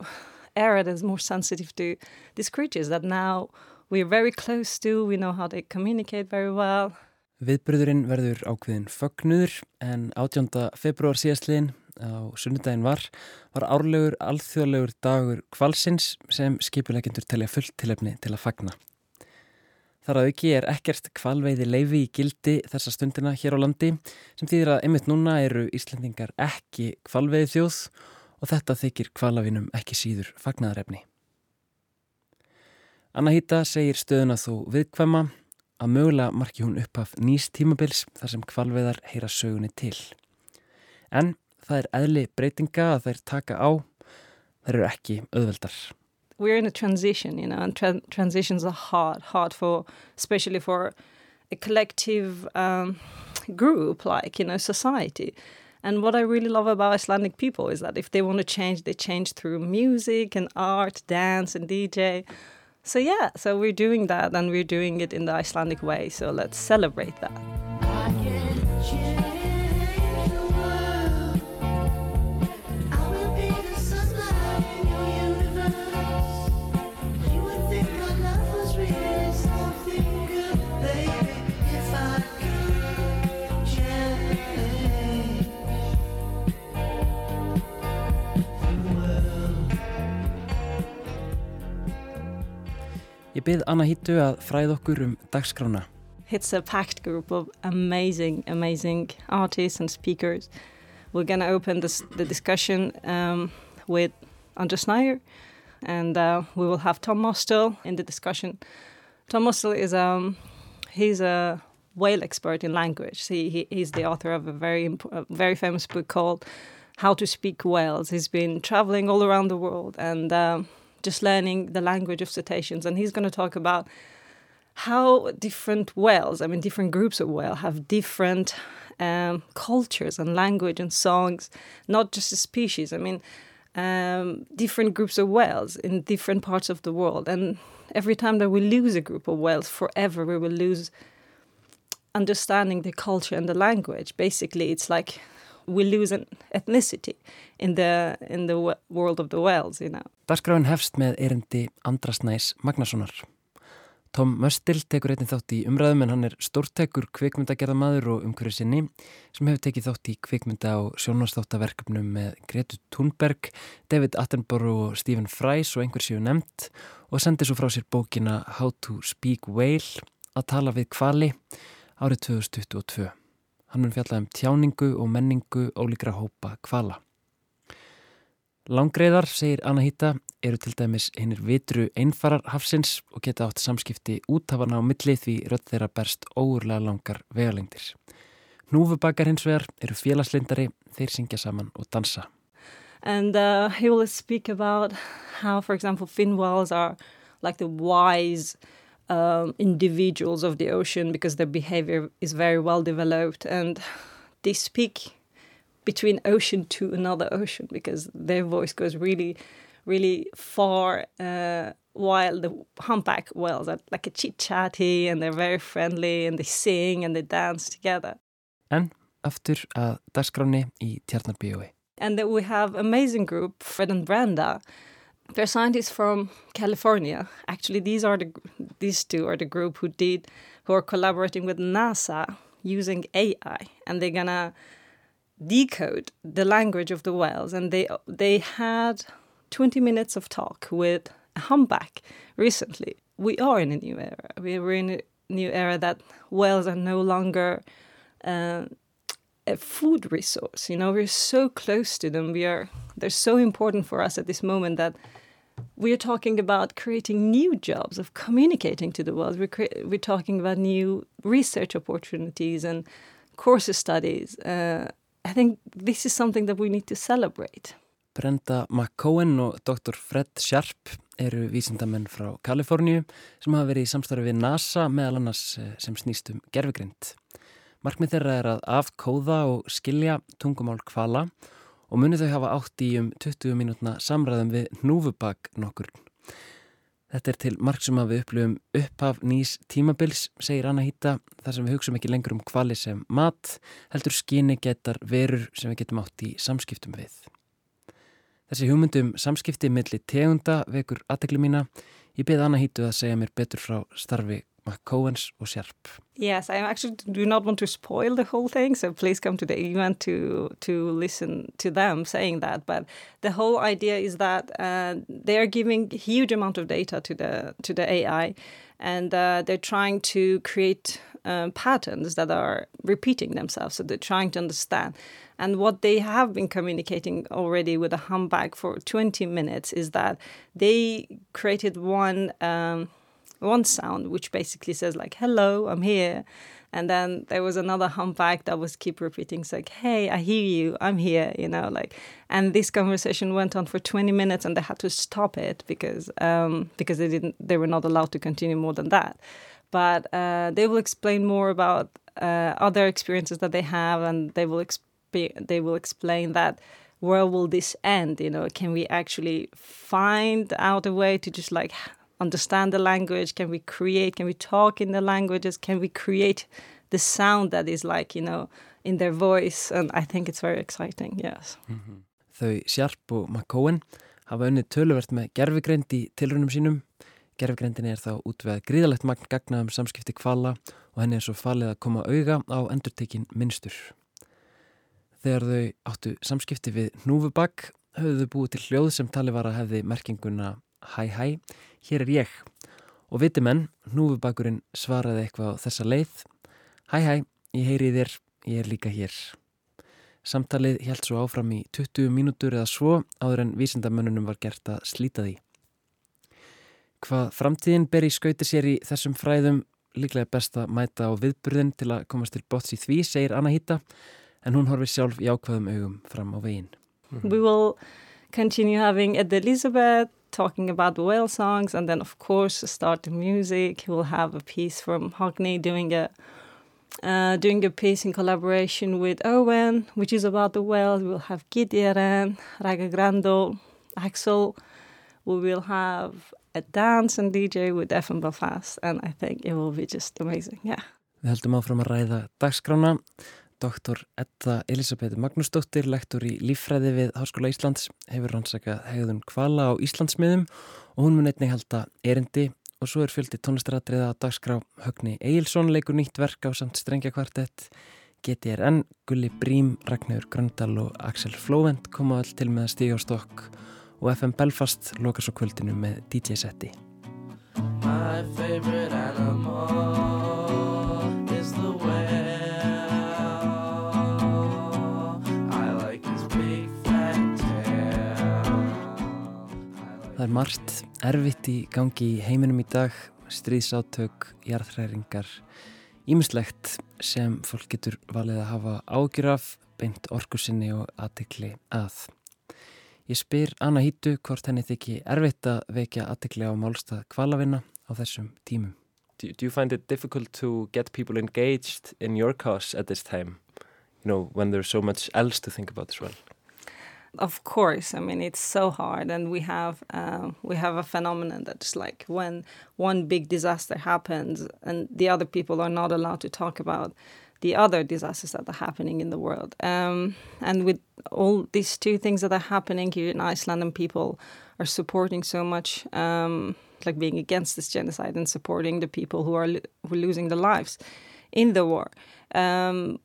era that's more sensitive to these creatures that now we're very close to, we know how they communicate very well. Viðbröðurinn verður ákveðin fögnuður en 18. februar síðastliðin á sunnudaginn var, var árlegur alþjóðlegur dagur kvalsins sem skipulegendur telja fullt tilefni til að fagna. Þar að auki er ekkert kvalveiði leifi í gildi þessa stundina hér á landi sem þýðir að einmitt núna eru Íslandingar ekki kvalveiði þjóð og þetta þykir kvalavinum ekki síður fagnaðarefni. Anna Hýta segir stöðuna þó viðkvæma að mögulega marki hún upp af nýst tímabils þar sem kvalveiðar heyra sögunni til. En það er eðli breytinga að þær taka á, þær eru ekki auðveldar. We're in a transition, you know, and tra transitions are hard, hard for, especially for a collective um, group like, you know, society. And what I really love about Icelandic people is that if they want to change, they change through music and art, dance and DJ. So yeah, so we're doing that and we're doing it in the Icelandic way. So let's celebrate that. Ég byrð Anna Hýttu að fræða okkur um dagskrána. It's a packed group of amazing, amazing artists and speakers. We're going to open this, the discussion um, with Anders Snyder, and uh, we will have Tom Mostel in the discussion. Tom Mostel is um, he's a whale expert in language. He, he he's the author of a very a very famous book called How to Speak Whales. He's been traveling all around the world and um, just learning the language of cetaceans, and he's going to talk about how different whales, I mean, different groups of whales, have different um, cultures and language and songs, not just a species. I mean, um, different groups of whales in different parts of the world. And every time that we lose a group of whales forever, we will lose understanding the culture and the language. Basically, it's like we lose an ethnicity in the, in the world of the whales, you know. Dagskráin hefst með erindi Andras Næs Magnasonar. Tom Möstil tekur einnig þátt í umræðum en hann er stórtekur kvikmyndagerðamaður og umhverju sinni sem hefur tekið þátt í kvikmynda og sjónastáttaverkefnum með Gretu Thunberg, David Attenborough og Stephen Fry svo einhver séu nefnt og sendi svo frá sér bókina How to Speak Whale að tala við kvali árið 2022. Hann mun fjalla um tjáningu og menningu ólíkra hópa kvala. Langreiðar, segir Anna Hýta, eru til dæmis hinnir vitru einfarar hafsins og geta átt samskipti útafana á milli því rödd þeirra berst óurlega langar vegalengdir. Núfubakar hins vegar eru félagslindari, þeir syngja saman og dansa. And uh, he will speak about how, for example, fin whales are like the wise um, individuals of the ocean because their behavior is very well developed and they speak between ocean to another ocean because their voice goes really, really far. Uh, while the humpback whales are like a chit chatty and they're very friendly and they sing and they dance together. En aftur að dagskráni í Tjarnarbíói. And then we have amazing group, Fred and Brenda. They're scientists from California. Actually, these are the these two are the group who did who are collaborating with NASA using AI, and they're gonna decode the language of the whales. And they they had 20 minutes of talk with a humpback recently. We are in a new era. We are in a new era that whales are no longer. Uh, a food resource. You know, we're so close to them. We are they're so important for us at this moment that we are talking about creating new jobs of communicating to the world. We're cre- we're talking about new research opportunities and course studies. Uh, I think this is something that we need to celebrate. Brenda McCohen og Dr. Fred Sharp eru vísindamenn frá Kaliforníu sem hafa verið í samstarfi við NASA meðal annars eh, sem snýst um gerfugrind. Markmið þeirra er að afkóða og skilja tungumál kvala og muni þau hafa átt í um 20 mínútna samræðum við núfubak nokkur. Þetta er til marksum að við upplöfum upphaf nýs tímabils, segir Anna Hýta, þar sem við hugsaum ekki lengur um kvali sem mat, heldur skyni getar verur sem við getum átt í samskiptum við. Þessi hugmyndum samskipti milli tegunda vekur aðtegli mína. Ég beði Anna Hýtu að segja mér betur frá starfi McCowens og Sharp. Yes, I actually do not want to spoil the whole thing, so please come to the event to to listen to them saying that. But the whole idea is that uh, they are giving huge amount of data to the to the AI, and uh, they're trying to create um, patterns that are repeating themselves. So they're trying to understand. And what they have been communicating already with a humpback for 20 minutes is that they created one. Um, one sound which basically says like hello i'm here. And then there was another humpback that was keep repeating it's like hey i hear you i'm here you know like and this conversation went on for 20 minutes and they had to stop it because um because they didn't they were not allowed to continue more than that. But uh, they will explain more about uh, other experiences that they have and they will exp- they will explain that where will this end you know? Can we actually find out a way to just like understand the language? Can we create? Can we talk in the languages? Can we create the sound that is like, you know, in their voice? And I think it's very exciting, yes. Mm -hmm. Þau Sjarp og McCohen hafa unnið töluvert með gerfigreind í tilrunum sínum. Gerfigreindin er þá útveð gríðalegt magn gagna um samskipti kvala og henni er svo falið að koma auga á endurtekin minnstur. Þegar þau áttu samskipti við Núfubakk höfðu þau búið til hljóð sem tali var að hefði merkinguna hæ hæ, hér er ég. Og viti menn, núfubakurinn svaraði eitthvað á þessa leið. Hæ hæ, ég heyri þér, ég er líka hér. Samtalið held svo áfram í 20 mínútur eða svo áður en vísindamönnunum var gert að slíta því. Hvað framtíðin ber í skauti sér í þessum fræðum líklega best að mæta á viðburðin til að komast til bots í því, segir Anna Hýta, en hún horfir sjálf í ákvaðum augum fram á veginn. We will continue having Ed Elizabeth talking about the whale songs, and then of course start the music. We'll have a piece from Hockney doing a uh, doing a piece in collaboration with Owen, which is about the whales. We'll have Gideon, Raga Grando, Axel. We will have a dance and DJ with FM Belfast, and I think it will be just amazing. Yeah. Við heldum áfram að ræða dagskrána. Doktor Edda Elisabeth Magnúsdóttir, lektor í líffræði við Háskóla Íslands, hefur rannsakað hegðun kvala á Íslandsmiðum og hún mun einnig halda erindi. Og svo er fjöldi tónlistaratriða á dagskrá. Högni Egilson leikur nýtt verk á samt strengja kvartett. GTRN, Gulli Brím, Ragnhjör Gröndal og Axel Flóvent koma all til með að stíga á stokk. Og FM Belfast loka svo kvöldinu með DJ-setti. My favorite animal er margt erfitt í gangi í heiminum í dag, stríðsátök, jarðhræringar, ímislegt sem fólk getur valið að hafa ágjur af, beint orkusinni og aðtikli að. Ég spyr Anna Hítu hvort henni þykki erfitt að vekja aðtikli á málstað kvalavinna á þessum tímum. Do, do you find it difficult to get people engaged in your cause at this time? You know, when there's so much else to think about as well. Of course, I mean it's so hard, and we have uh, we have a phenomenon that's like when one big disaster happens, and the other people are not allowed to talk about the other disasters that are happening in the world. Um, and with all these two things that are happening here in Iceland, and people are supporting so much, um, like being against this genocide and supporting the people who are, lo- who are losing their lives in the war. Um,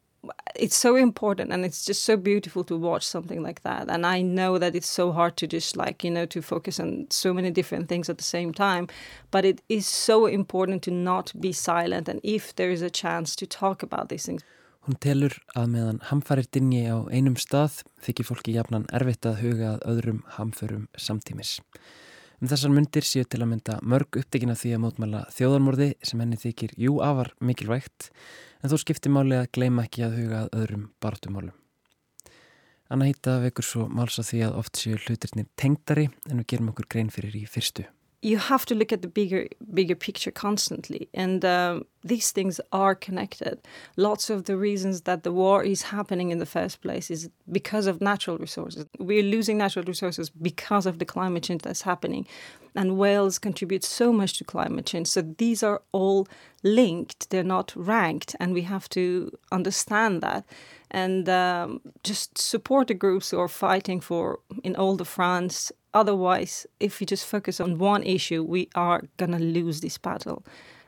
it's so important and it's just so beautiful to watch something like that and i know that it's so hard to just like you know to focus on so many different things at the same time but it is so important to not be silent and if there is a chance to talk about these things Hún telur að meðan hamfarir dinji á einum stað þykir fólki jafnan erfitt að huga að öðrum hamförum samtímis. Um þessar myndir séu til að mynda mörg uppdegina því að mótmæla þjóðarmorði sem henni þykir jú afar mikilvægt en þó skiptir máli að gleyma ekki að huga að öðrum bartumálum. Anna Hýta vekur svo máls á því að oft séu hlutirnir tengdari en við gerum okkur grein fyrir í fyrstu. You have to look at the bigger bigger picture constantly. And um, these things are connected. Lots of the reasons that the war is happening in the first place is because of natural resources. We're losing natural resources because of the climate change that's happening. And whales contribute so much to climate change. So these are all linked. They're not ranked. And we have to understand that. And um, just support the groups who are fighting for in all the France otherwise if we just focus on one issue we are gonna lose this battle.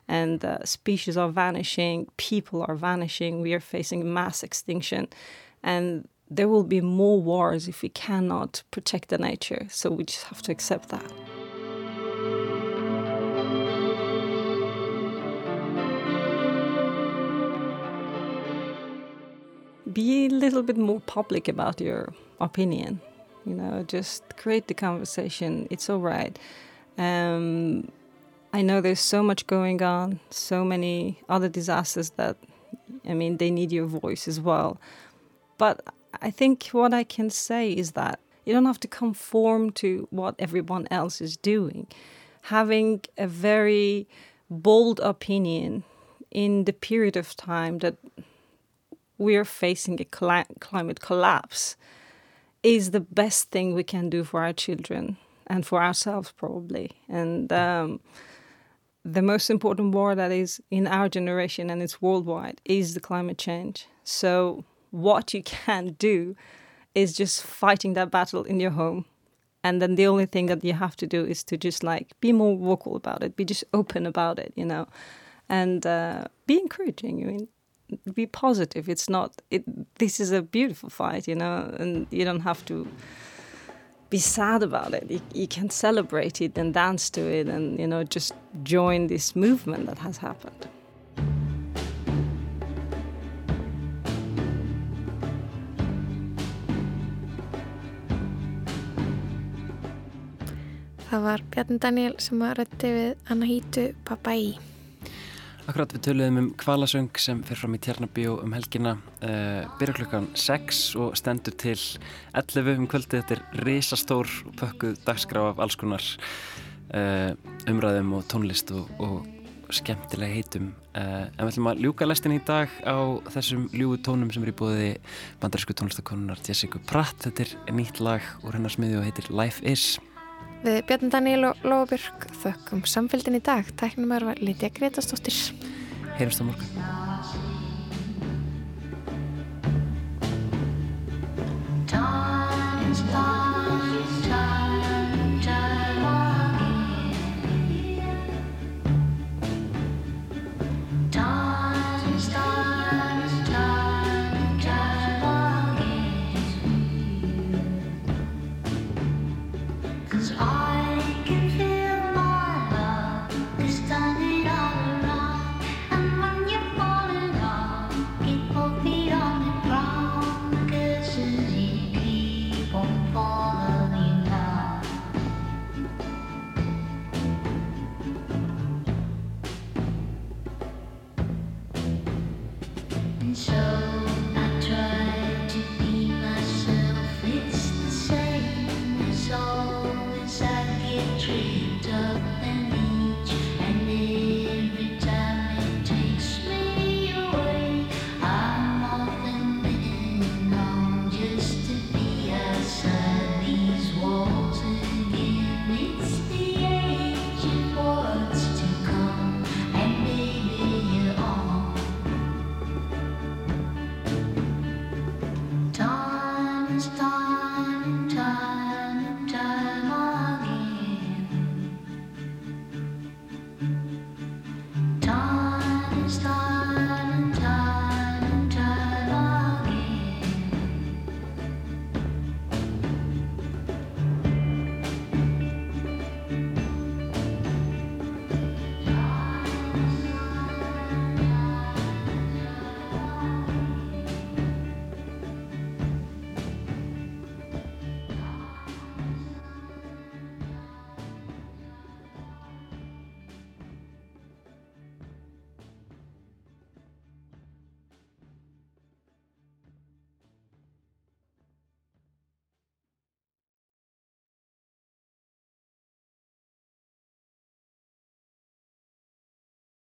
And uh, species are vanishing people are vanishing we are facing mass extinction. And there will be more wars if we cannot protect the nature. So we just have to accept that. Be a little bit more public about your opinion you know just create the conversation. It's all right. Um, i know there's so much going on so many other disasters that i mean they need your voice as well. But i think what i can say is that you don't have to conform to what everyone else is doing. Having a very bold opinion in the period of time that we are facing a cli- climate collapse is the best thing we can do for our children and for ourselves probably. And um, the most important war that is in our generation and it's worldwide is the climate change. So what you can do is just fighting that battle in your home. And then the only thing that you have to do is to just like be more vocal about it be just open about it you know? And uh, be encouraging i mean be positive. It's not it this is a beautiful fight you know and you don't have to be sad about it. You, you can celebrate it and dance to it and you know just join this movement that has happened. Það var Bjarni Daniel sem að rætti við Anna Hítu. Akkurat við töluðum um kvalasöng sem fyrir fram í Tjarnabíu um helgina. Uh, byrja klukkan 6 og stendur til 11 um kvöldi þetta er risastór pökkuð dagskrá af alls konar uh, umræðum og tónlist og, og skemmtilega heitum. Uh, en við ætlum að ljúka lestin í dag á þessum ljúu tónum sem er í bóði bandarísku tónlistakonunar Jessica Pratt. Þetta er nýtt lag úr hennar smiði og heitir Life Is Við Bjarni Daniel og Lóabjörg þökkum samfélgin í dag. Tæknum var Lítja Gretastóttir. Heyrjumst á morgun. Time is